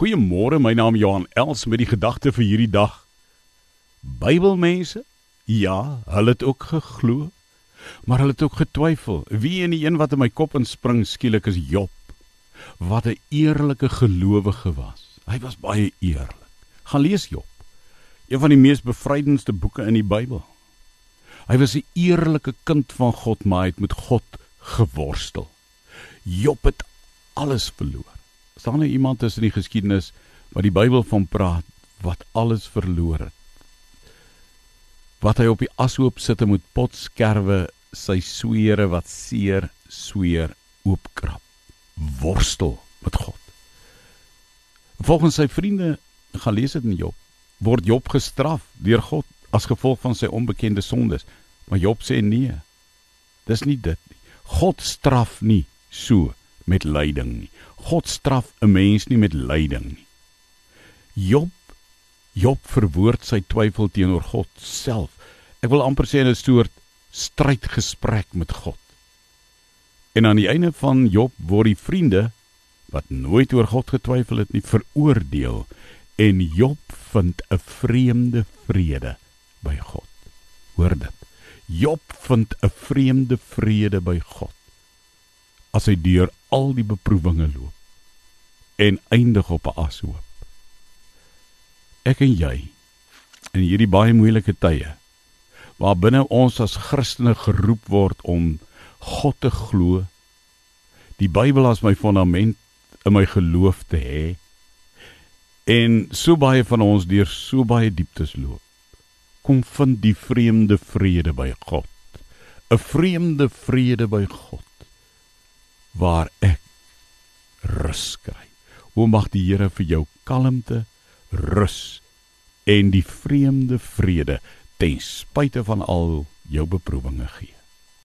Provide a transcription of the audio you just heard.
Goeiemôre, my naam is Johan Els met die gedagte vir hierdie dag. Bybelmense? Ja, hulle het ook geglo, maar hulle het ook getwyfel. Wie en die een wat in my kop inspring skielik is Job. Wat 'n eerlike gelowige was. Hy was baie eerlik. Gaan lees Job. Een van die mees bevrydendste boeke in die Bybel. Hy was 'n eerlike kind van God, maar hy het met God geworstel. Job het alles verloor staan nou iemand tussen die geskiedenis wat die Bybel van praat wat alles verloor het. Wat hy op die ashoop sit en met potskerwe sy swere wat seer sweer oopkrap. Worstel met God. Volgens sy vriende gaan lees dit in Job word Job gestraf deur God as gevolg van sy onbekende sondes. Maar Job sê nee. Dis nie dit nie. God straf nie so met lyding nie. God straf 'n mens nie met lyding nie. Job Job verwoord sy twyfel teenoor God self. Ek wil amper sê 'n soort strydgesprek met God. En aan die einde van Job word die vriende wat nooit oor God getwyfel het nie veroordeel en Job vind 'n vreemde vrede by God. Hoor dit. Job vind 'n vreemde vrede by God as hy deur al die beproewinge loop en eindig op 'n ashoop. Ek en jy in hierdie baie moeilike tye waar binne ons as Christene geroep word om God te glo, die Bybel as my fondament in my geloof te hê en so baie van ons deur so baie dieptes loop. Kom vind die vreemde vrede by God. 'n Vreemde vrede by God waar rus kry. O mag die Here vir jou kalmte, rus en die vreemde vrede ten spyte van al jou beproewinge gee.